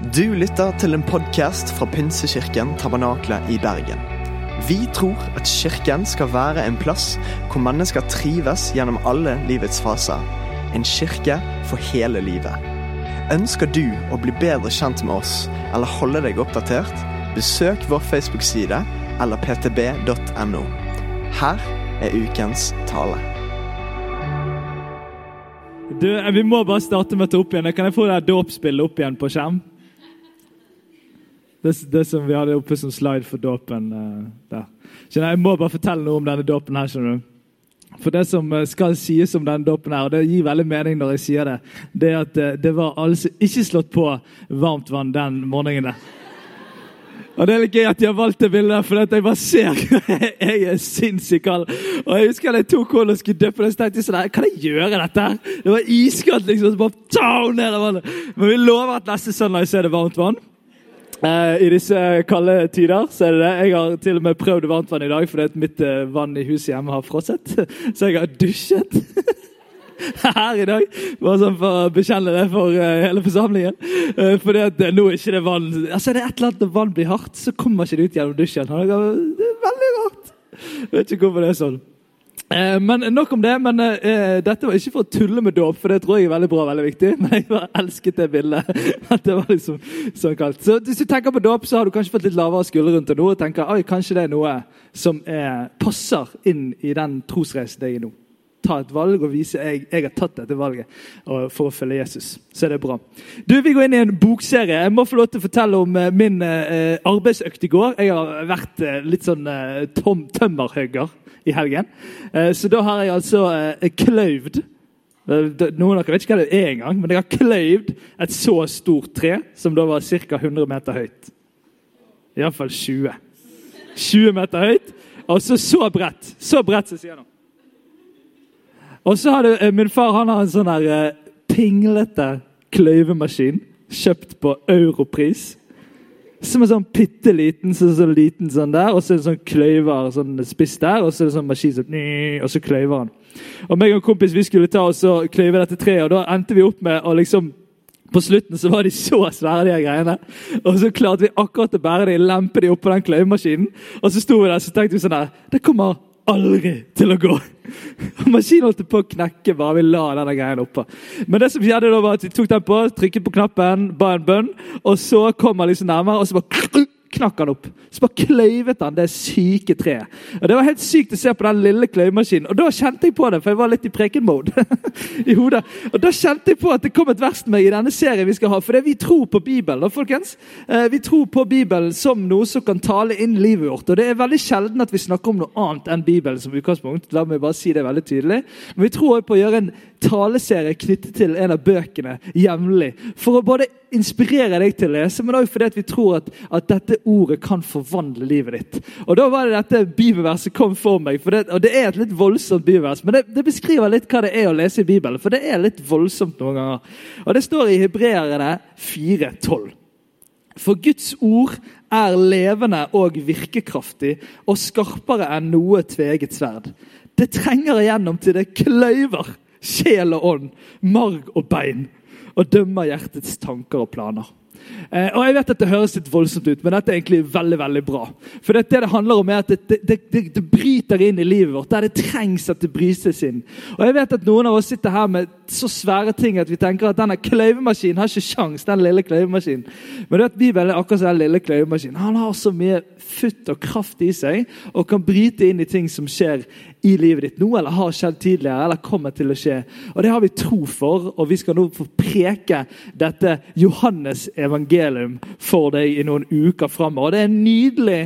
Du lytter til en podkast fra Pinsekirken Tabernakle i Bergen. Vi tror at kirken skal være en plass hvor mennesker trives gjennom alle livets faser. En kirke for hele livet. Ønsker du å bli bedre kjent med oss eller holde deg oppdatert? Besøk vår Facebook-side eller ptb.no. Her er ukens tale. Du, Vi må bare starte med å ta opp igjen. Kan jeg få det dåpsbildet opp igjen på skjerm? Det, det, som vi hadde oppe som slide for dåpen uh, der. Jeg må bare fortelle noe om denne dåpen her. skjønner du. For det som eh, skal sies om denne dåpen, her, og det gir veldig mening når jeg sier det, det er at eh, det var altså ikke slått på varmt vann den morgenen. der. Og Det er litt gøy at de har valgt det bildet, for jeg bare ser Jeg er sinnssykt kald. Og Jeg husker at jeg tok hånd og skulle døpe det, så tenkte jeg sånn Kan jeg gjøre dette? Det var iskaldt, liksom. så bare tau, ned vannet. Men vi lover at neste søndag så er det varmt vann. Eh, I disse kalde tider så er det det. Jeg har til og med prøvd varmtvann i dag fordi mitt eh, vann i huset hjemme har frosset. Så jeg har dusjet her i dag. Bare sånn for å bekjenne det for hele forsamlingen. Fordi at nå er ikke det vann Altså det er et eller annet Når vann blir hardt, så kommer ikke det ut gjennom dusjen. Det er veldig rart. Jeg vet ikke hvorfor det er sånn. Eh, men Nok om det. men uh, Dette var ikke for å tulle med dåp, for det tror jeg er veldig bra veldig viktig. Men jeg bare elsket det bildet. at det var liksom så kaldt. Så Hvis du tenker på dåp, så har du kanskje fått litt lavere skulder rundt det nå. og tenker oi, kanskje det er noe som er, passer inn i den trosreisen jeg er nå. Ta et valg og vise jeg, jeg har tatt dette valget for å følge Jesus. Så er det bra. Du, Vi går inn i en bokserie. Jeg må få lov til å fortelle om min uh, arbeidsøkt i går. Jeg har vært uh, litt sånn tom, tømmerhugger i helgen. Eh, så da har jeg altså eh, kløyvd eh, Noen av dere vet ikke hva det er engang, men jeg har kløyvd et så stort tre, som da var ca. 100 meter høyt. Iallfall 20. 20 meter høyt, og så så bredt. Så bredt som sier nå. Og så har min far han har en sånn der pinglete kløyvemaskin kjøpt på europris. Som er sånn bitte liten, så, så liten sånn der, og så er det sånn kløyver sånn spiss der, og så er det sånn maskin sånn, og så kløyver han. Og meg og en kompis vi skulle ta og kløyve dette treet, og da endte vi opp med å liksom på slutten så var de så svære, de greiene. Og så klarte vi akkurat å bære dem, lempe dem oppå den kløyvemaskinen. Og så sto vi der så tenkte vi sånn her Det kommer aldri til å gå. Maskinen holdt på å knekke bare vi la denne greien oppå. Men det som skjedde da var at vi tok den på, trykket på knappen, ba en bønn, og så kom han liksom nærmere, og så bare knakk han opp. Så bare kløyvet han det syke treet. Og Det var helt sykt å se på den lille kløyvemaskinen. Og da kjente jeg på det, for jeg var litt i preken-mode i hodet. Og da kjente jeg på at det kom et vers til meg i denne serien vi skal ha. For det vi tror på Bibelen. da, folkens, eh, Vi tror på Bibelen som noe som kan tale inn livet vårt. Og det er veldig sjelden at vi snakker om noe annet enn Bibelen som utgangspunkt. La meg bare si det veldig tydelig. Men vi tror på å gjøre en taleserie knyttet til en av bøkene jevnlig. For å både inspirere deg til å lese, men òg fordi vi tror at, at, dette ordet kan forvandle livet ditt. Og Da var det dette bibelverset kom for meg. For det, og det er et litt voldsomt bibelvers, men det, det, beskriver litt hva det er å lese i Bibelen. For det er litt voldsomt noen ganger. Og Det står i Hebreerne 4,12. For Guds ord er levende og virkekraftig og skarpere enn noe tveget sverd. Det trenger igjennom til det kløyver sjel og ånd, marg og bein, og dømmer hjertets tanker og planer. Eh, og jeg vet at Det høres litt voldsomt ut, men dette er egentlig veldig veldig bra. For det, det, handler om er at det, det, det, bryter inn i livet vårt, der det trengs at det brytes inn. Og jeg vet at Noen av oss sitter her med så svære ting at vi tenker at denne kløyvemaskinen har ikke sjans, den lille kløyvemaskinen. Men du vet, Bibelen er akkurat som den lille kløyvemaskinen. Han har så mye futt og kraft i seg og kan bryte inn i ting som skjer i livet ditt. nå, eller har skjedd tidligere eller kommer til å skje. Og Det har vi tro for, og vi skal nå få preke dette Johannes evangelium for deg i noen uker framover. Det er en nydelig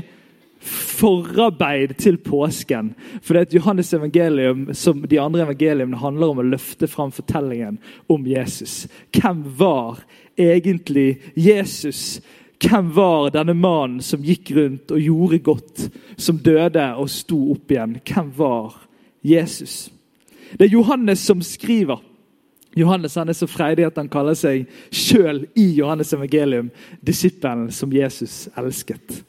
forarbeid til påsken. For det er et Johannes evangelium som de andre evangeliene handler om å løfte fram fortellingen om Jesus. Hvem var egentlig Jesus? Hvem var denne mannen som gikk rundt og gjorde godt, som døde og sto opp igjen? Hvem var Jesus? Det er Johannes som skriver. Johannes han er så freidig at han kaller seg sjøl i Johannes evangelium disippelen som Jesus elsket.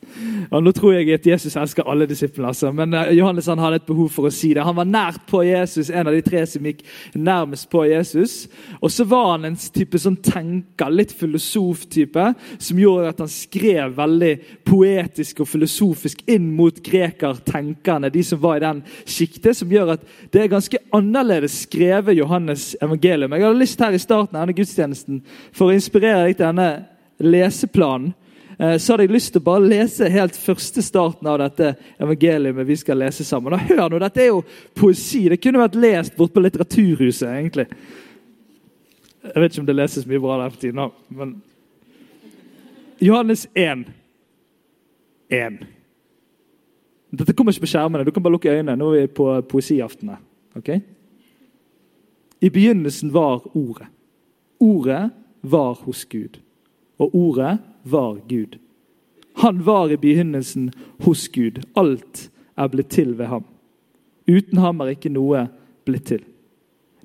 Og Nå tror jeg at Jesus elsker alle disiplene, altså. men uh, Johannes han hadde et behov for å si det. Han var nært på Jesus, en av de tre som gikk nærmest på Jesus. Og så var han en type som tenker, litt filosof-type, som gjorde at han skrev veldig poetisk og filosofisk inn mot grekertenkerne, de som var i den sjiktet, som gjør at det er ganske annerledes skrevet Johannes evangelium. Jeg hadde lyst her i starten av denne gudstjenesten for å inspirere deg til denne leseplanen. Eh, så hadde jeg lyst til å bare lese helt første starten av dette evangeliet vi skal lese sammen. Og hør nå, Dette er jo poesi. Det kunne vært lest bort på Litteraturhuset. egentlig. Jeg vet ikke om det leses mye bra der for tiden. men Johannes 1. 1. Dette kommer ikke på skjermene. Du kan bare lukke øynene. Nå er vi på poesiaftene. Okay? I begynnelsen var Ordet. Ordet var hos Gud, og Ordet var Gud. Han var i begynnelsen hos Gud. Alt er blitt til ved ham. Uten ham er ikke noe blitt til.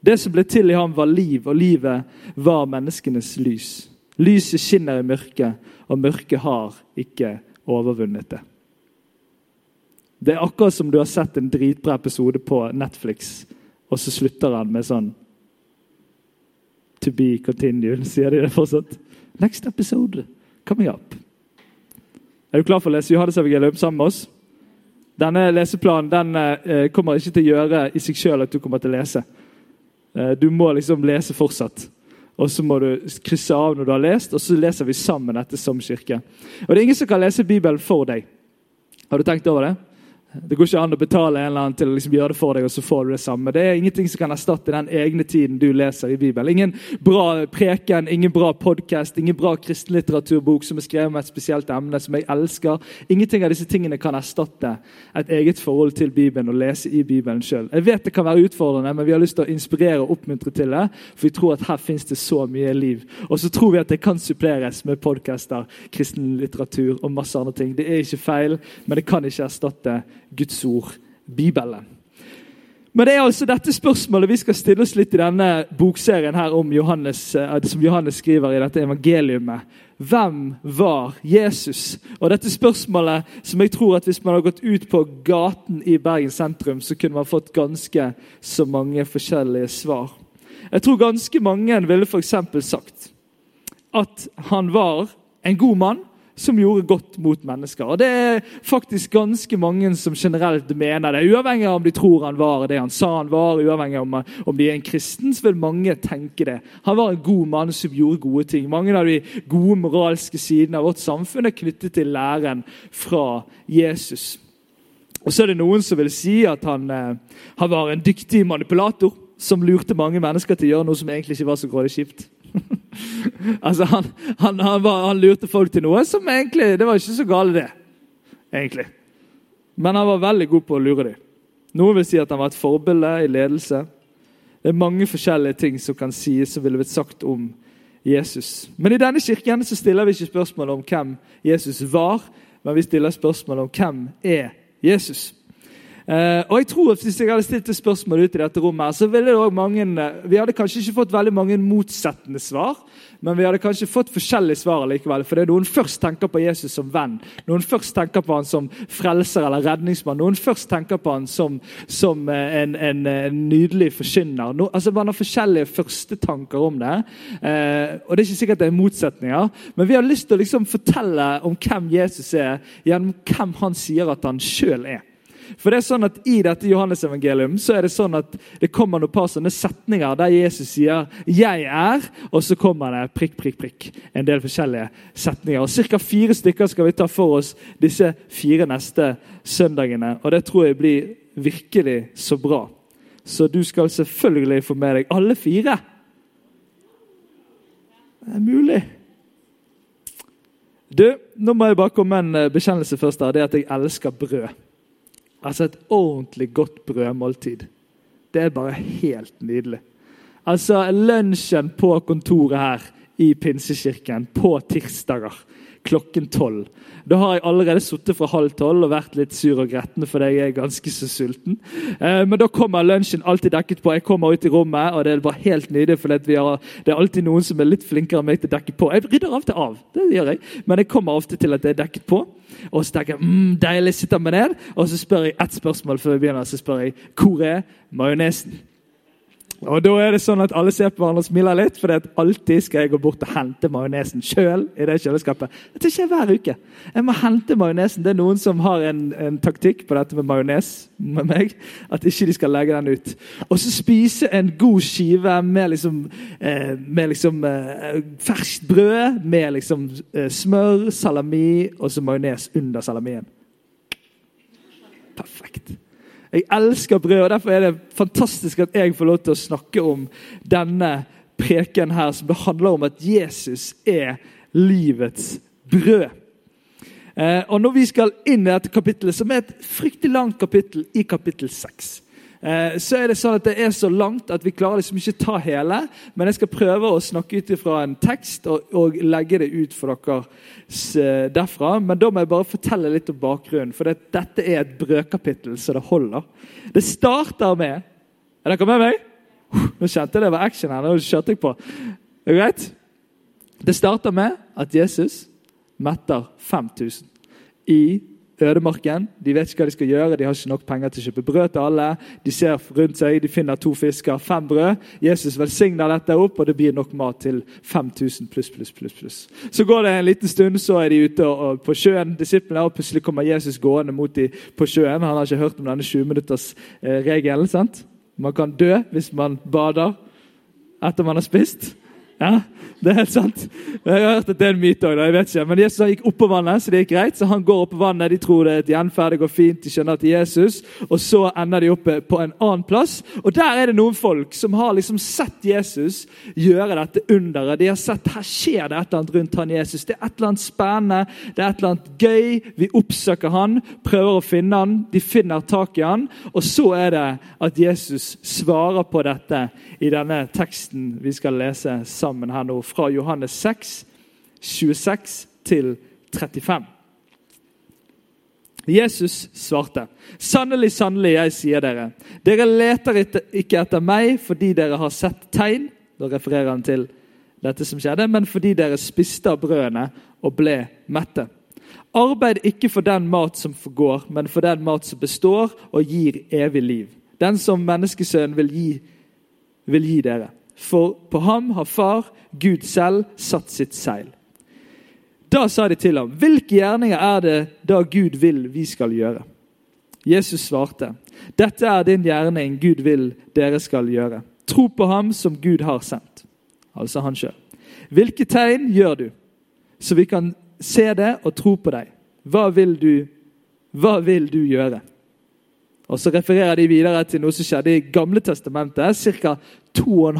Det som ble til i ham, var liv, og livet var menneskenes lys. Lyset skinner i mørket, og mørket har ikke overvunnet det. Det er akkurat som du har sett en dritbra episode på Netflix, og så slutter han med sånn To be continued, sier de det fortsatt? Next episode coming up. Er du klar for å lese Johannes evangelium sammen med oss? Denne leseplanen den, eh, kommer ikke til å gjøre i seg sjøl at du kommer til å lese. Eh, du må liksom lese fortsatt. Og så må du krysse av når du har lest, og så leser vi sammen dette som kirke. Og Det er ingen som kan lese Bibelen for deg. Har du tenkt over det? Det går ikke an å betale en eller annen til å liksom gjøre det for deg, og så får du det samme. Det er ingenting som kan erstatte den egne tiden du leser i Bibelen. Ingen bra preken, ingen bra podkast, ingen bra kristenlitteraturbok som er skrevet med et spesielt emne som jeg elsker. Ingenting av disse tingene kan erstatte et eget forhold til Bibelen og lese i Bibelen sjøl. Jeg vet det kan være utfordrende, men vi har lyst til å inspirere og oppmuntre til det. For vi tror at her fins det så mye liv. Og så tror vi at det kan suppleres med podkaster, kristen litteratur og masse andre ting. Det er ikke feil, men det kan ikke erstatte Guds ord, Bibelen. Men det er altså dette spørsmålet vi skal stille oss litt i denne bokserien her om Johannes, eh, som Johannes skriver i dette evangeliumet. Hvem var Jesus? Og dette spørsmålet som jeg tror at Hvis man har gått ut på gaten i Bergen sentrum, så kunne man fått ganske så mange forskjellige svar. Jeg tror ganske mange ville f.eks. sagt at han var en god mann som gjorde godt mot mennesker. Og Det er faktisk ganske mange som generelt mener det. Uavhengig av om de tror han var det han sa han var, uavhengig av om, de er en kristen, så vil mange tenke det. Han var en god mann som gjorde gode ting. Mange av de gode moralske sidene av vårt samfunn er knyttet til læren fra Jesus. Og så er det noen som vil si at han, eh, han var en dyktig manipulator som lurte mange mennesker til å gjøre noe som egentlig ikke var så grådig kjipt. altså, han, han, han, var, han, lurte folk til noe som egentlig Det var ikke så gale, det. egentlig. Men han var veldig god på å lure dem. Noen vil si at han var et forbilde i ledelse. Det er mange forskjellige ting som kan sies som ville blitt sagt om Jesus. Men i denne kirken så stiller vi ikke spørsmål om hvem Jesus var, men vi stiller spørsmål om hvem er Jesus. Uh, og jeg tror at Hvis jeg hadde stilt et spørsmål ut i dette rommet, så ville det også mange, uh, vi hadde kanskje ikke fått veldig mange motsettende svar, men vi hadde kanskje fått forskjellige svar likevel. For det er noen først tenker på Jesus som venn, noen først tenker på han som frelser eller redningsmann, noen først tenker på han som, som uh, en, en, en, nydelig forkynner. No, altså Man har forskjellige førstetanker om det. og Det er ikke sikkert det er motsetninger, men vi har lyst til å liksom fortelle om hvem Jesus er, gjennom hvem han sier at han sjøl er. For det er sånn at I dette Johannes-evangelium så er det sånn at det kommer noen par sånne setninger der Jesus sier 'jeg er', og så kommer det prikk, prikk, prikk. En del forskjellige setninger. Og Ca. fire stykker skal vi ta for oss disse fire neste søndagene. Og det tror jeg blir virkelig så bra. Så du skal selvfølgelig få med deg alle fire. Det er mulig. Du, Nå må jeg bare komme med en bekjennelse først. Det er at jeg elsker brød. Altså et ordentlig godt brødmåltid. Det er bare helt nydelig. Altså lunsjen på kontoret her i Pinsekirken på tirsdager. Klokken tolv. Da har jeg allerede sittet fra halv tolv og vært litt sur og gretten fordi jeg er ganske så sulten. Eh, men da kommer lunsjen alltid dekket på. Jeg kommer ut i rommet, og det er bare helt nydelig. For det er alltid noen som er litt flinkere enn meg til å dekke på. Jeg rydder av til av, det gjør jeg. men jeg kommer ofte til at det er dekket på. Og så tenker jeg mm, deilig, sitter meg ned, og så spør jeg ett spørsmål før vi begynner. Så spør jeg hvor er majonesen? Og Da er det sånn at alle ser på hverandre og smiler litt, for alltid skal jeg gå bort og hente majonesen sjøl. i det kjøleskapet. Det skjer hver uke. Jeg må hente majonesen. Det er noen som har en, en taktikk på dette med majones med meg. At ikke de skal legge den ut. Og så spise en god skive med liksom, eh, med liksom eh, ferskt brød med liksom eh, smør, salami og så majones under salamien. Perfekt. Jeg elsker brød, og derfor er det fantastisk at jeg får lov til å snakke om denne preken her, som handler om at Jesus er livets brød. Eh, og Når vi skal inn i dette kapittelet, som er et fryktelig langt kapittel i kapittel 6 Eh, så er det sånn at det er så langt at vi klarer liksom ikke ta hele. Men jeg skal prøve å snakke ut fra en tekst og, og, legge det ut for dere eh, derfra. Men da må jeg bare fortelle litt om bakgrunnen, for det, dette er et brødkapittel så det holder. Det starter med Er dere med meg? Nå kjente jeg det var action her. Nå kjørte jeg på. Er greit? Det starter med at Jesus metter 5000 i ødemarken. De vet ikke hva de skal gjøre, de har ikke nok penger til å kjøpe brød til alle. De ser rundt seg, de finner to fisker, fem brød. Jesus velsigner dette opp, og det blir nok mat til 5000 pluss, pluss, pluss. pluss. Så går det en liten stund, så er de ute på sjøen, disiplene, og plutselig kommer Jesus gående mot dem på sjøen. Han har ikke hørt om denne 20-minuttersregelen. Eh, sant? Man kan dø hvis man bader etter man har spist. Ja, det er helt sant. Jeg har hørt at det er en myte òg. Men Jesus gikk opp på vannet, så det gikk greit. Så han går opp på vannet, De tror det er et gjenferd, det går fint, de skjønner at det er Jesus. Og så ender de oppe på en annen plass. Og der er det noen folk som har liksom sett Jesus gjøre dette underet. De har sett her skjer det et eller annet rundt han Jesus. Det er et eller annet spennende, det er et eller annet gøy. Vi oppsøker han, prøver å finne han, de finner tak i han. Og så er det at Jesus svarer på dette i denne teksten vi skal lese sammen her nå, fra Johannes 6, 26 til 35. Jesus svarte, 'Sannelig, sannelig, jeg sier dere:" 'Dere leter ikke etter meg fordi dere har sett tegn.' Da refererer han til dette som skjedde, men fordi dere spiste av brødene og ble mette. Arbeid ikke for den mat som forgår, men for den mat som består og gir evig liv. Den som menneskesønnen vil gi, vil gi dere. For på ham har far, Gud selv, satt sitt seil. Da sa de til ham, 'Hvilke gjerninger er det da Gud vil vi skal gjøre?' Jesus svarte, 'Dette er din gjerning Gud vil dere skal gjøre.' 'Tro på ham som Gud har sendt.' Altså han sjøl. 'Hvilke tegn gjør du, så vi kan se det og tro på deg?' Hva vil du, hva vil du gjøre? Og Så refererer de videre til noe som skjedde i Gamle testamentet, ca.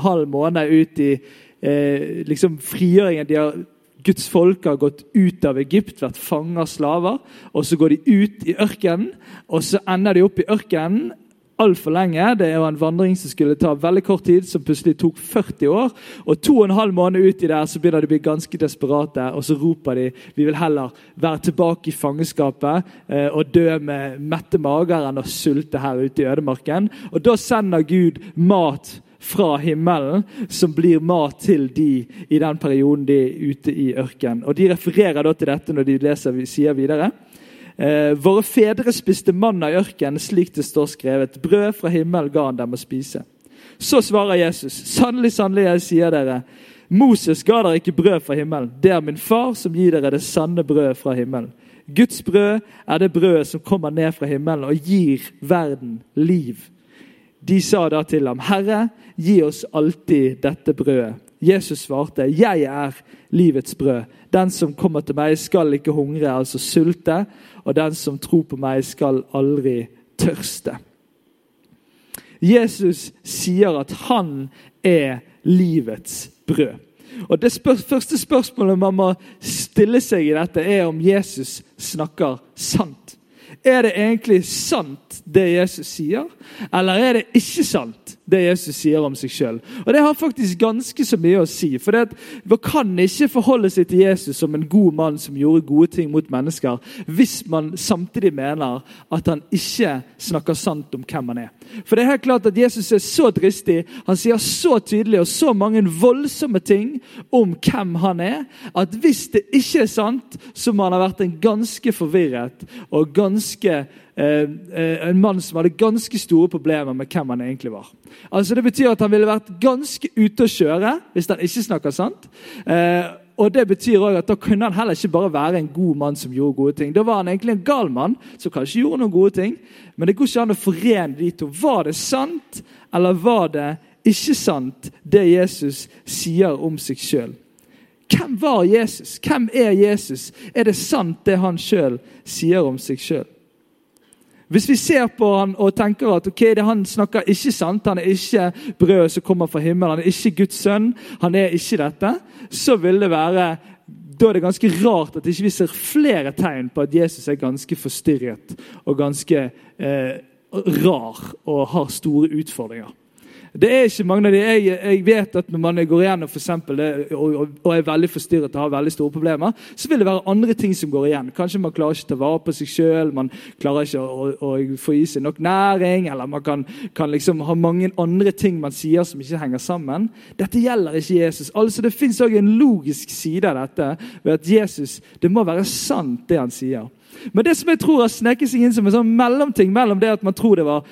halv måned ut i eh, liksom frigjøringen. De har, Guds folk har gått ut av Egypt, vært fanger, slaver. og Så går de ut i ørkenen, og så ender de opp i ørkenen altfor lenge. Det var en vandring som skulle ta veldig kort tid, som plutselig tok 40 år. Og to og en halv måned uti der så begynner de å bli ganske desperate, og så roper de vi vil heller være tilbake i fangenskapet eh, og dø med mette mager enn å sulte her ute i ødemarken. Og da sender Gud mat fra himmelen, som blir mat til de i den perioden de er ute i ørkenen. Og De refererer da til dette når de leser, sier videre. Eh, våre fedre spiste manna i ørkenen, slik det står skrevet. Brød fra himmelen ga han dem å spise. Så svarer Jesus, sannelig, sannelig, jeg sier dere, Moses ga dere ikke brød fra himmelen. Det er min far som gir dere det sanne brødet fra himmelen. Guds brød er det brødet som kommer ned fra himmelen og gir verden liv. De sa da til ham, Herre, gi oss alltid dette brødet. Jesus svarte, 'Jeg er livets brød. Den som kommer til meg, skal ikke hungre, altså sulte, og den som tror på meg, skal aldri tørste. Jesus sier at han er livets brød. Og Det spør første spørsmålet man må stille seg i dette, er om Jesus snakker sant. Er det egentlig sant, det Jesus sier, eller er det ikke sant, det Jesus sier om seg sjøl. Det har faktisk ganske så mye å si. For det, man kan ikke forholde seg til Jesus som en god mann som gjorde gode ting mot mennesker, hvis man samtidig mener at han ikke snakker sant om hvem han er. For det er helt klart at Jesus er så dristig, han sier så tydelig og så mange voldsomme ting om hvem han er, at hvis det ikke er sant, så må han ha vært en ganske forvirret og ganske en mann som hadde ganske store problemer med hvem han egentlig var. Altså Det betyr at han ville vært ganske ute å kjøre hvis han ikke snakker sant. Eh, og det betyr også at Da kunne han heller ikke bare være en god mann som gjorde gode ting. Da var han egentlig en gal mann som kanskje gjorde noen gode ting. Men det går ikke an å forene de to. Var det sant, eller var det ikke sant, det Jesus sier om seg sjøl? Hvem var Jesus? Hvem er Jesus? Er det sant, det han sjøl sier om seg sjøl? Hvis vi ser på han og tenker at ok, det han snakker ikke sant, han er ikke brød som kommer fra himmelen, han er ikke Guds sønn, han er ikke dette, så vil det være da er det ganske rart at ikke vi ikke ser flere tegn på at Jesus er ganske forstyrret og ganske eh, rar og har store utfordringer. Det er ikke mange av de. Jeg, jeg vet at når man går igjennom for eksempel, og, og, og, er veldig forstyrret og har veldig store problemer, så vil det være andre ting som går igjen. Kanskje man klarer ikke å ta vare på seg sjøl, man klarer ikke å, å, å, få i seg nok næring, eller man kan, kan liksom ha mange andre ting man sier som ikke henger sammen. Dette gjelder ikke Jesus. Altså Det fins òg en logisk side av dette ved at Jesus, det må være sant, det han sier. Men det som jeg tror har sneket seg inn som en sånn mellomting mellom det at man tror det var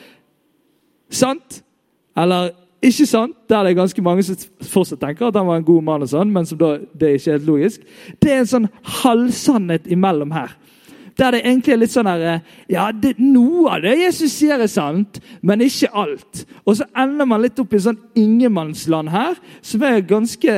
sant, eller ikke sant? Der det er ganske mange som fortsatt tenker at han var en god mann, og sånn, men som da, det er ikke helt logisk. Det er en sånn halvsannhet imellom her. Der det egentlig er litt sånn her, eh, ja, det, Noe av det Jesus sier, er sant, men ikke alt. Og så ender man litt opp i sånn ingenmannsland her, som er ganske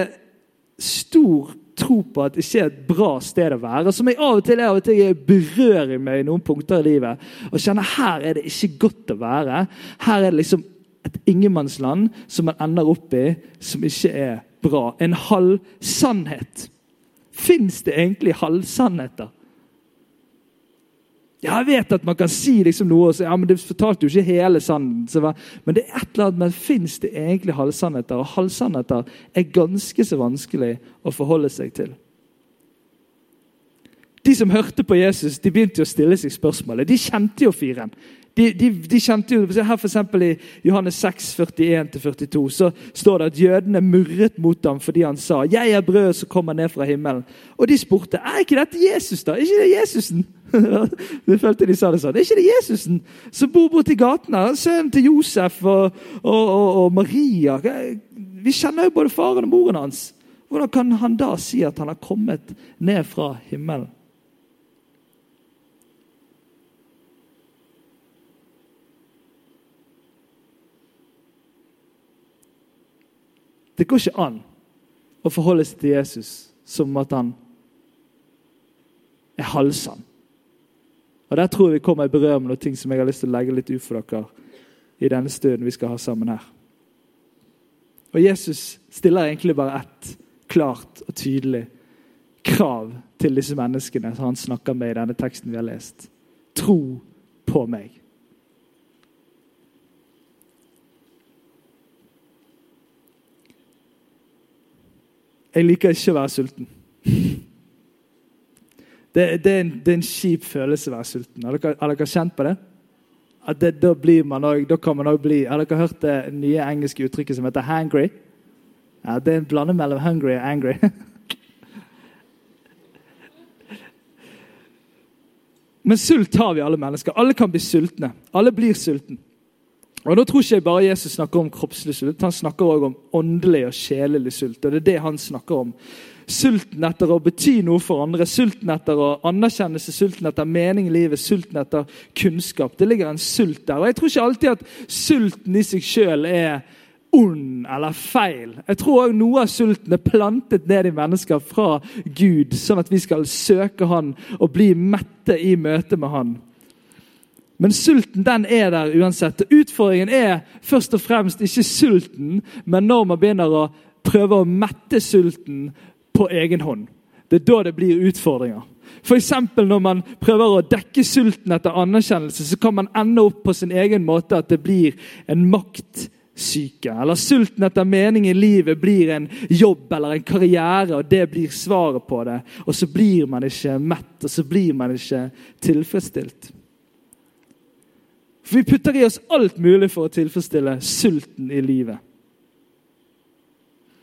stor tro på at det ikke er et bra sted å være. Som jeg av og til, av og til berører meg i noen punkter i livet. Og kjenner her er det ikke godt å være. Her er det liksom et ingenmannsland som man ender opp i, som ikke er bra. En halv sannhet. Fins det egentlig halvsannheter? Ja, jeg vet at man kan si liksom noe og si ja, men det fortalte jo ikke hele sannheten. Men det er et eller annet, men fins det egentlig halvsannheter? Og halvsannheter er ganske så vanskelig å forholde seg til. De som hørte på Jesus, de begynte å stille seg spørsmålet. De kjente jo fyren. De, de, de, kjente jo, her eksempel I Johannes 6, 41-42 så står det at jødene murret mot ham fordi han sa 'Jeg er brødet som kommer ned fra himmelen'. Og de spurte 'Er ikke dette Jesus', da? Er ikke det Jesusen? det følte de sa det sånn. Er ikke det Jesusen som bor borti gaten her? Sønnen til Josef og, og, og, og Maria. Vi kjenner jo både faren og moren hans. Hvordan kan han da si at han har kommet ned fra himmelen? Det går ikke an å forholde seg til Jesus som at han er halvsann. Og Der tror jeg vi kommer i berør med noen ting som jeg har lyst til å legge litt ut for dere i denne stunden vi skal ha sammen her. Og Jesus stiller egentlig bare ett klart og tydelig krav til disse menneskene som han snakker med i denne teksten vi har lest. Tro på meg. Jeg liker ikke å være sulten. Det, det, er, en, det er, en, kjip følelse å være sulten. Har dere, har dere kjent på det? Det, da, også, da kan man òg bli Har dere hørt det nye engelske uttrykket som heter 'hangry'? Ja, Det er en blanding mellom 'hungry' og 'angry'. Men sult har vi alle mennesker. Alle kan bli sultne. Alle blir sultne. Og Da tror ikke jeg bare Jesus snakker om kroppslig sult, han snakker også om åndelig og sjelelig sult. og det er det han snakker om. Sulten etter å bety noe for andre, sulten etter å anerkjennelse, sulten etter mening i livet, sulten etter kunnskap. Det ligger en sult der. Og Jeg tror ikke alltid at sulten i seg sjøl er ond eller feil. Jeg tror også noe av sulten er plantet ned i mennesker fra Gud, sånn at vi skal søke Han og bli mette i møte med Han. Men sulten den er der uansett. Utfordringen er først og fremst ikke sulten, men når man begynner å prøve å mette sulten på egen hånd. Det er da det blir utfordringer. F.eks. når man prøver å dekke sulten etter anerkjennelse, så kan man ende opp på sin egen måte at det blir en maktsyke. Eller sulten etter mening i livet blir en jobb eller en karriere, og det blir svaret på det. Og så blir man ikke mett, og så blir man ikke tilfredsstilt. For vi putter i oss alt mulig for å tilfredsstille sulten i livet.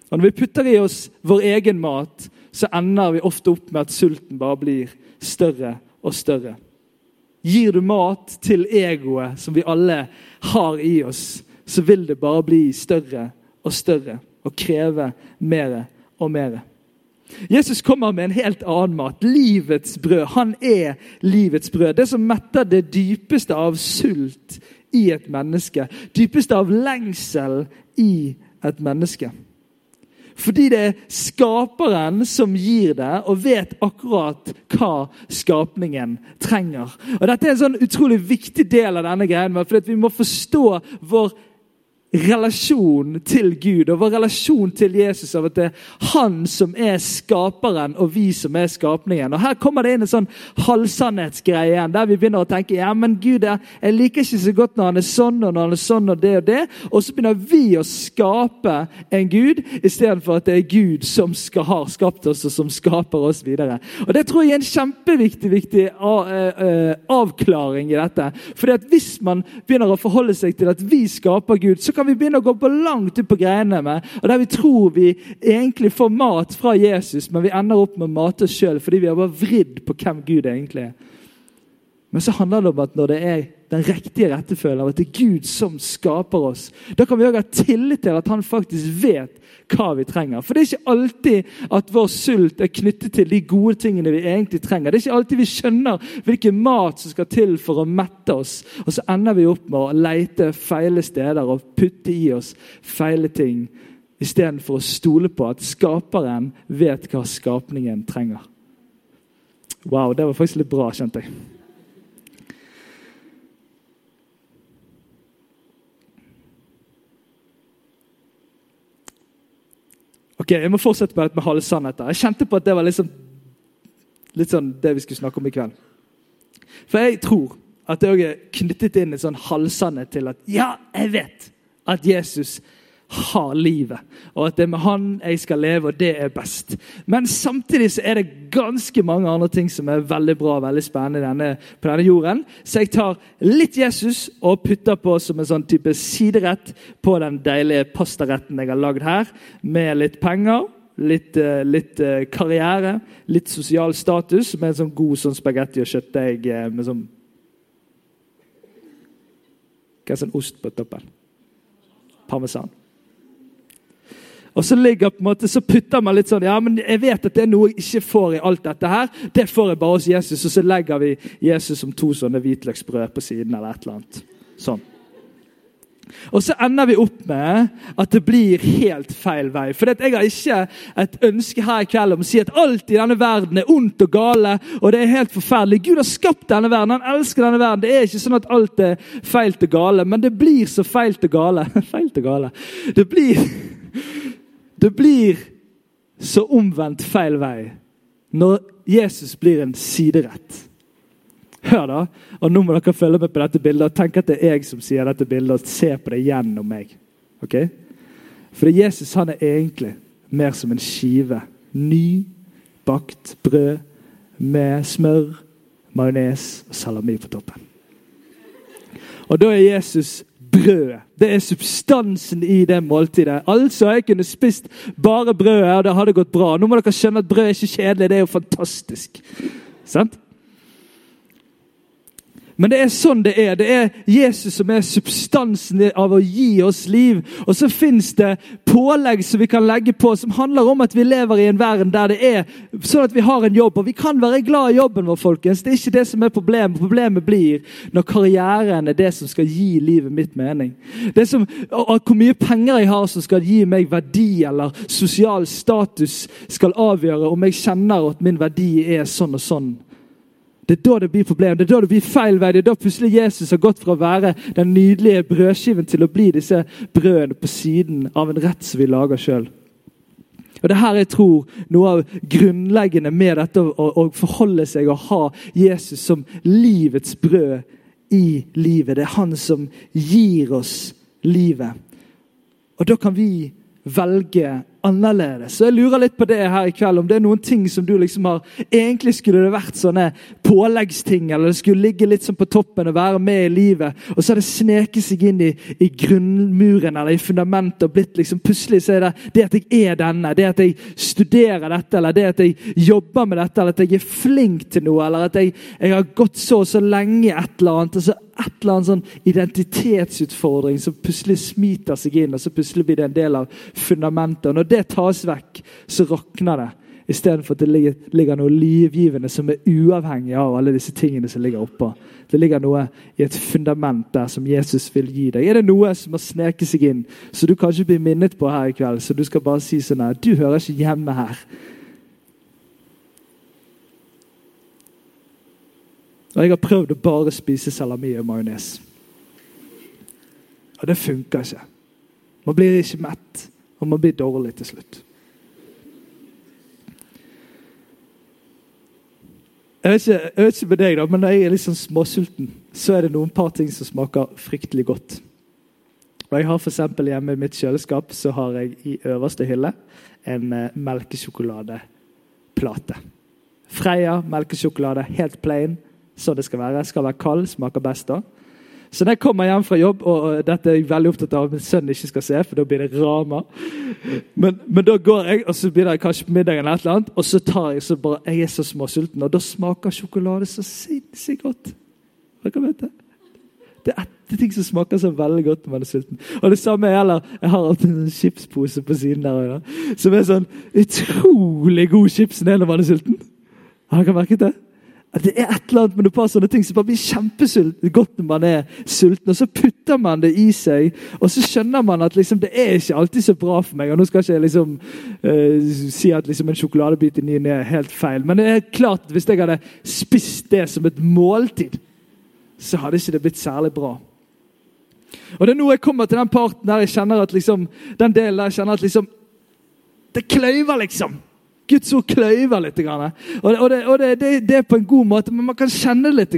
Og Når vi putter i oss vår egen mat, så ender vi ofte opp med at sulten bare blir større og større. Gir du mat til egoet som vi alle har i oss, så vil det bare bli større og større og kreve mer og mer. Jesus kommer med en helt annen mat. Livets brød. Han er livets brød. Det som metter det dypeste av sult i et menneske. Dypeste av lengsel i et menneske. Fordi det er skaperen som gir det, og vet akkurat hva skapningen trenger. Og Dette er en sånn utrolig viktig del av denne greien, for vi må forstå vår relasjon til Gud og vår relasjon til Jesus av at det er han som er skaperen, og vi som er skapningen. Og Her kommer det inn en sånn halvsannhetsgreie igjen, der vi begynner å tenke ja, men Gud, jeg liker ikke så godt når han er sånn og når han er sånn og det og det. Og så begynner vi å skape en Gud istedenfor at det er Gud som skal, har skapt oss, og som skaper oss videre. Og Det tror jeg er en kjempeviktig viktig avklaring i dette. Fordi at Hvis man begynner å forholde seg til at vi skaper Gud, så kan vi begynne å gå på langt ut på greiene med, og der vi tror vi egentlig får mat fra Jesus, men vi ender opp med å mate oss sjøl fordi vi har bare vridd på hvem Gud egentlig er. Men så handler det om at når det er den riktige rettefølgen av at det er Gud som skaper oss, da kan vi òg ha tillit til at han faktisk vet hva vi trenger. For det er ikke alltid at vår sult er knyttet til de gode tingene vi egentlig trenger. Det er ikke alltid vi skjønner hvilken mat som skal til for å mette oss. Og så ender vi opp med å leite feile steder og putte i oss feile ting. Istedenfor å stole på at skaperen vet hva skapningen trenger. Wow, det var faktisk litt bra, kjente jeg. Ok, Jeg må fortsette med, med halvsannheter. Jeg kjente på at det var liksom, litt sånn det vi skulle snakke om i kveld. For jeg tror at det er knyttet inn en sånn halvsannhet til at ja, jeg vet at Jesus har livet, og at det er med han jeg skal leve, og det er best. Men samtidig så er det ganske mange andre ting som er veldig bra og veldig spennende denne, på denne jorden. Så jeg tar litt Jesus og putter på som en sånn type siderett på den deilige pastaretten jeg har lagd her, med litt penger. Litt, eh, litt, eh, karriere, litt sosial status, med en sånn god sånn spagetti og kjøttdeig eh, med sånn Hva er sånn ost på toppen? Parmesan. Og så ligger på en måte, så putter man litt sånn Ja, men jeg vet at det er noe jeg ikke får i alt dette her. Det får jeg bare hos Jesus. Og så legger vi Jesus som to sånne hvitløksbrød på siden. eller et eller annet. Sånn. Og så ender vi opp med at det blir helt feil vei. For jeg har ikke et ønske her i kveld om å si at alt i denne verden er ondt og gale. og det er helt forferdelig. Gud har skapt denne verden, han elsker denne verden. Det er ikke sånn at alt er feil og gale, men det blir så feil og gale. feil og gale. Det blir det blir så omvendt feil vei når Jesus blir en siderett. Hør, da. Og Nå må dere følge med på dette bildet og tenke at det er jeg som sier dette bildet. og Se på det gjennom meg. Ok? For Jesus han er egentlig mer som en skive. Nybakt brød med smør, majones og salami på toppen. Og da er Jesus brødet. Det er substansen i det måltidet. Altså, Jeg kunne spist bare brødet, og det hadde gått bra. Nå må dere skjønne at brød er ikke kjedelig, det er jo fantastisk. Sant? Men det er sånn det er. Det er Jesus som er substansen av å gi oss liv. Og så fins det pålegg som vi kan legge på, som handler om at vi lever i en verden der det er sånn at vi har en jobb. Og vi kan være glad i jobben vår, folkens. Det er ikke det som er problemet. Problemet blir når karrieren er det som skal gi livet mitt mening. Det som, Hvor mye penger jeg har som skal gi meg verdi, eller sosial status, skal avgjøre om jeg kjenner at min verdi er sånn og sånn. Det er da det blir problem, det er da det blir feil vei. Det er da plutselig Jesus har gått fra å være den nydelige brødskiven til å bli disse brødene på siden av en rett som vi lager sjøl. Og Det her jeg tror noe av grunnleggende med dette å, å forholde seg og ha Jesus som livets brød i livet. Det er han som gir oss livet. Og da kan vi velge annerledes. Så jeg lurer litt på det her i kveld, om det er noen ting som du liksom har Egentlig skulle det vært sånne påleggsting, eller det skulle ligge litt sånn på toppen og være med i livet. Og så har det sneket seg inn i, i grunnmuren eller i fundamentet og blitt liksom Plutselig så er det det at jeg er denne, det at jeg studerer dette, eller det at jeg jobber med dette, eller at jeg er flink til noe, eller at jeg, jeg har gått så og så lenge et eller annet. og et eller annet sånn identitetsutfordring som plutselig smiter seg inn, og så plutselig blir det en del av fundamentet. Og når det tas vekk, så rakner det. Istedenfor at det ligger, ligger, noe livgivende som er uavhengig av alle disse tingene som ligger oppå. Det ligger noe i et fundament der som Jesus vil gi deg. Er det noe som har sneket seg inn, så du kanskje blir minnet på her i kveld, så du skal bare si sånn her Du hører ikke hjemme her. Og jeg har prøvd å bare spise salami og majones. Og det funker ikke. Man blir ikke mett, og man blir dårlig til slutt. Jeg vet, ikke, jeg vet ikke med deg, da, men når jeg er litt sånn småsulten, så er det noen par ting som smaker fryktelig godt. Og jeg har for Hjemme i mitt kjøleskap så har jeg i øverste hylle en eh, melkesjokoladeplate. Freia melkesjokolade, helt plain så det skal være. Skal være kald, smaker best da. Så når jeg kommer hjem fra jobb, og dette er jeg veldig opptatt av at min sønn ikke skal se, for da blir det rama. Men, men, da går jeg, og så begynner jeg kanskje på middagen, eller et eller annet, og så tar jeg så bare, jeg er så småsulten, og da smaker sjokolade så sinnssykt godt. Dere vet det? Det er etter ting som smaker så veldig godt når man er sulten. Og det samme gjelder Jeg har alltid en chipspose på siden der som er sånn utrolig god chips når man er sulten. Har dere merket det? Det er et eller annet med noen sånne ting som bare blir kjempesulten godt når man er sulten. Og så putter man det i seg, og så skjønner man at liksom, det er ikke alltid så bra for meg. og Nå skal ikke jeg liksom, uh, si at liksom, en sjokoladebit i ny er helt feil, men det er klart at hvis jeg hadde spist det som et måltid, så hadde ikke det blitt særlig bra. Og det er nå jeg kommer til den parten der jeg kjenner at liksom, den delen der jeg kjenner at liksom, det kløyver, liksom. Guds ord kløyver litt. Og, det, og det, det, det, er på en god måte, men man kan kjenne det litt.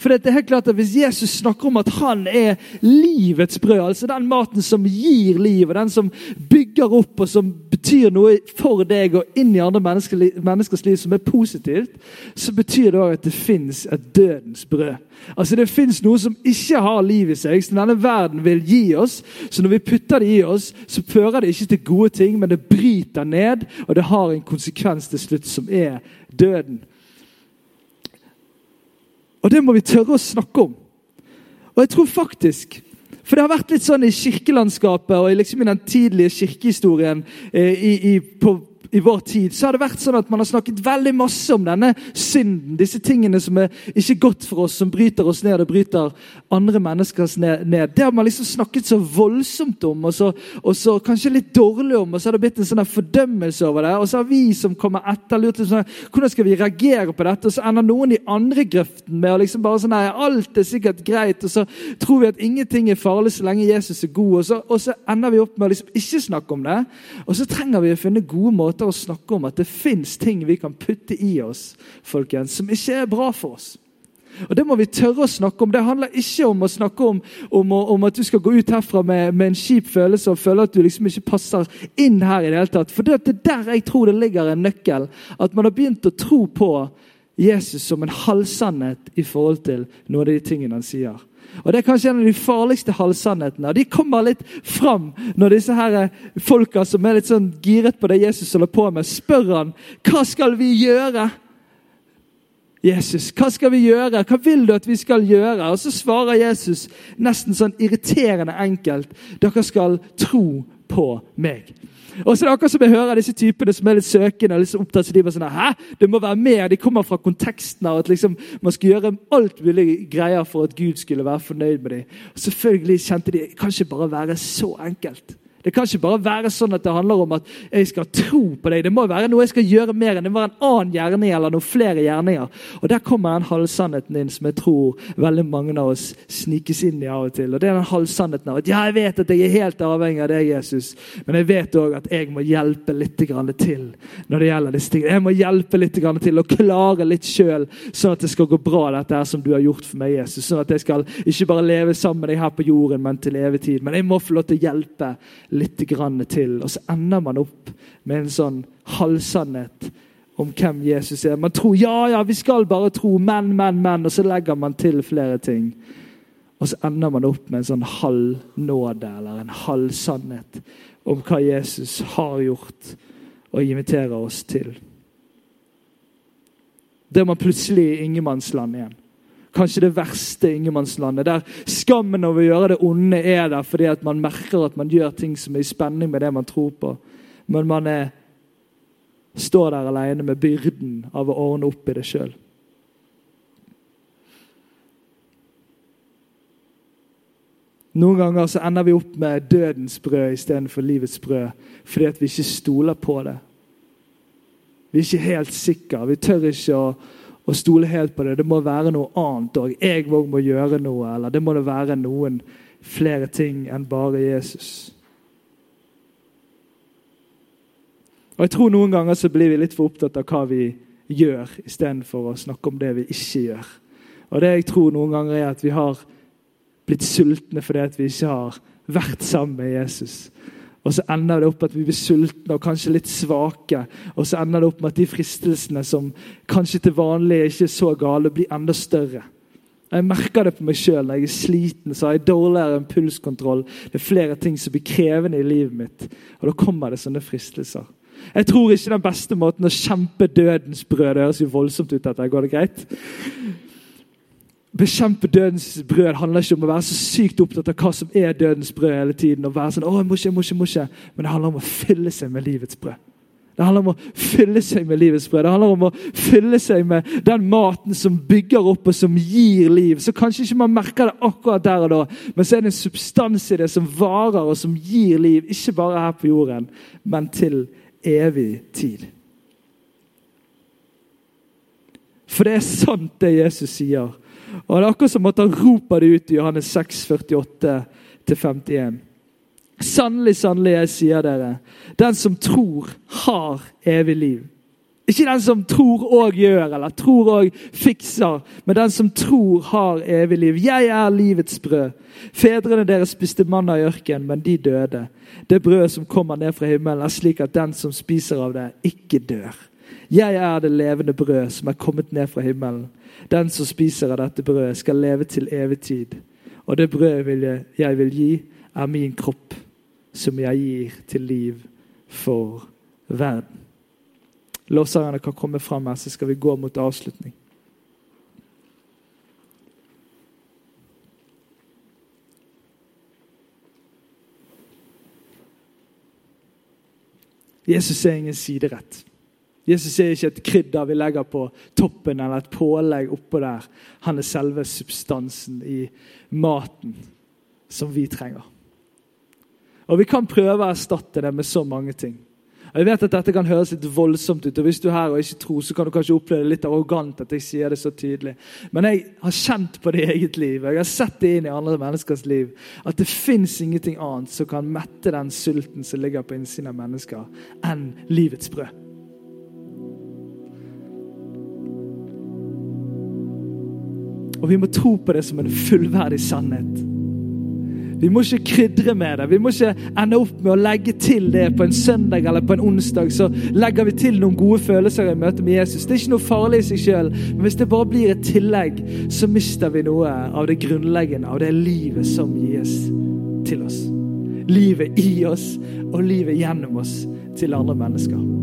For det er helt klart at Hvis Jesus snakker om at han er livets brød, altså den maten som gir liv, og den som bygger opp og som betyr noe for deg og inn i andre menneskers liv som er positivt, så betyr det òg at det fins et dødens brød. Altså Det fins noe som ikke har liv i seg, som denne verden vil gi oss. Så når vi putter det i oss, så fører det ikke til gode ting, men det bryter ned, og det har en konsekvens til slutt, som er døden. Og det må vi tørre å snakke om. Og jeg tror faktisk For det har vært litt sånn i kirkelandskapet og liksom i den tidlige kirkehistorien eh, i, i, på i vår tid så har det vært sånn at man har snakket veldig masse om denne synden. Disse tingene som er ikke godt for oss, som bryter oss ned og bryter andre mennesker ned. Det har man liksom snakket så voldsomt om, og så, og så kanskje litt dårlig om. Og så har det blitt en sånn fordømmelse over det. Og så har vi som kommer etter, lurt sånn, hvordan skal vi reagere på dette. Og så ender noen i andre grøften med å liksom bare sånn nei, alt er sikkert greit. Og så tror vi at ingenting er farlig så lenge Jesus er god. Og så, og så ender vi opp med å liksom ikke snakke om det. Og så trenger vi å finne gode måter å snakke om at det fins ting vi kan putte i oss folkens, som ikke er bra for oss. Og Det må vi tørre å snakke om. Det handler ikke om å snakke om, om, om at du skal gå ut herfra med, med, en kjip følelse og føle at du liksom ikke passer inn her. i det hele tatt. For det er der jeg tror det ligger en nøkkel. At man har begynt å tro på Jesus som en halvsannhet i forhold til noen av de tingene han sier. Og Det er kanskje en av de farligste halvsannhetene. Og De kommer litt fram når disse her eh, folka som er litt sånn giret på det Jesus holder på med, spør han hva skal vi gjøre. Jesus, hva skal vi gjøre? Hva vil du at vi skal gjøre? Og Så svarer Jesus nesten sånn irriterende enkelt. Dere skal tro på meg. Og så er det akkurat som jeg hører disse typene som er litt søkende og liksom opptatt, så de var sånn Hæ? Det må være mer. De kommer fra konteksten av at liksom, man skal gjøre alt mulig greier for at Gud skulle være fornøyd med dem. Og selvfølgelig kjente de kan ikke bare være så enkelt. Det kan ikke bare være sånn at det handler om at jeg skal tro på deg. Det må være noe jeg skal gjøre mer enn det må være en annen gjerning eller noen flere gjerninger. Og Der kommer den halvsannheten inn som jeg tror veldig mange av oss snikes inn i av og til. Og Det er den halvsannheten av at ja, jeg vet at jeg er helt avhengig av deg, Jesus, men jeg vet òg at jeg må hjelpe litt til når det gjelder disse tingene. Jeg må hjelpe litt til å klare litt sjøl, sånn at det skal gå bra, dette her som du har gjort for meg, Jesus. Sånn at jeg skal ikke bare leve sammen med deg her på jorden, men til evig tid. Men jeg må få lov til å hjelpe litt til. Og så ender man opp med en sånn halvsannhet om hvem Jesus er. Man tror ja, ja, vi skal bare tro, men, men, men. Og så legger man til flere ting. Og så ender man opp med en sånn halv nåde eller en halv sannhet om hva Jesus har gjort og inviterer oss til. Da er man plutselig i ingenmannsland igjen. Kanskje det verste ingenmannslandet. Der skammen over å gjøre det onde er der fordi at man merker at man gjør ting som er i spenning med det man tror på. Men man er, står der alene med byrden av å ordne opp i det sjøl. Noen ganger så ender vi opp med dødens brød istedenfor livets brød fordi at vi ikke stoler på det. Vi er ikke helt sikre. Vi tør ikke å, å stole helt på det. Det må være noe annet òg. Jeg òg må gjøre noe. Eller det må det være noen flere ting enn bare Jesus. Og jeg tror Noen ganger så blir vi litt for opptatt av hva vi gjør, istedenfor å snakke om det vi ikke gjør. Og det jeg tror noen ganger er at vi har blitt sultne fordi at vi ikke har vært sammen med Jesus. Og så ender det opp at vi blir sultne og kanskje litt svake. Og så ender det opp med at de fristelsene som kanskje til vanlig er ikke så gale, blir enda større. Jeg merker det på meg sjøl. Når jeg er sliten, så har jeg dårligere impulskontroll. Det er flere ting som blir krevende i livet mitt. Og da kommer det sånne fristelser. Jeg tror ikke den beste måten å kjempe dødens brød Det høres jo voldsomt ut. dette, Går det greit? Bekjempe dødens brød handler ikke om å være så sykt opptatt av hva som er dødens brød hele tiden. og være sånn, å, jeg må ikke, jeg må ikke, jeg må ikke. Men det handler om å fylle seg med livets brød. Det handler om å fylle seg med livets brød. Det handler om å fylle seg med den maten som bygger opp og som gir liv. Så kanskje ikke man merker det akkurat der og da, men så er det en substans i det som varer og som gir liv. Ikke bare her på jorden, men til evig tid. For det er sant, det Jesus sier. Og Det er akkurat som at han roper det ut i Johannes 6, 48-51. Sannelig, sannelig, jeg sier dere, den som tror, har evig liv. Ikke den som tror og gjør, eller tror og fikser, men den som tror, har evig liv. Jeg er livets brød. Fedrene deres spiste manna i ørkenen, men de døde. Det brødet som kommer ned fra himmelen, er slik at den som spiser av det, ikke dør. Jeg er det levende brød som er kommet ned fra himmelen. Den som spiser av dette brødet, skal leve til evig tid. Og det brødet vil jeg, jeg vil gi, er min kropp, som jeg gir til liv for verden. Låserne kan komme fram her, så skal vi gå mot avslutning. Jesus er ingen siderett. Jesus er ikke et krydder vi legger på toppen, eller et pålegg oppå der. Han er selve substansen i maten som vi trenger. Og Vi kan prøve å erstatte det med så mange ting. Og jeg vet at Dette kan høres litt voldsomt ut, og hvis du er her og ikke tror, så kan du kanskje oppleve det litt arrogant at jeg sier det så tydelig. Men jeg har kjent på det i eget liv, jeg har sett det inn i andre menneskers liv, at det fins ingenting annet som kan mette den sulten som ligger på innsiden av mennesker, enn livets brød. Og vi må tro på det som en fullverdig sannhet. Vi må ikke krydre med det. Vi må ikke ende opp med å legge til det på en søndag eller på en onsdag. Så legger vi til noen gode følelser i møte med Jesus. Det er ikke noe farlig i seg sjøl. Men hvis det bare blir et tillegg, så mister vi noe av det grunnleggende, av det livet som gis til oss. Livet i oss og livet gjennom oss til andre mennesker.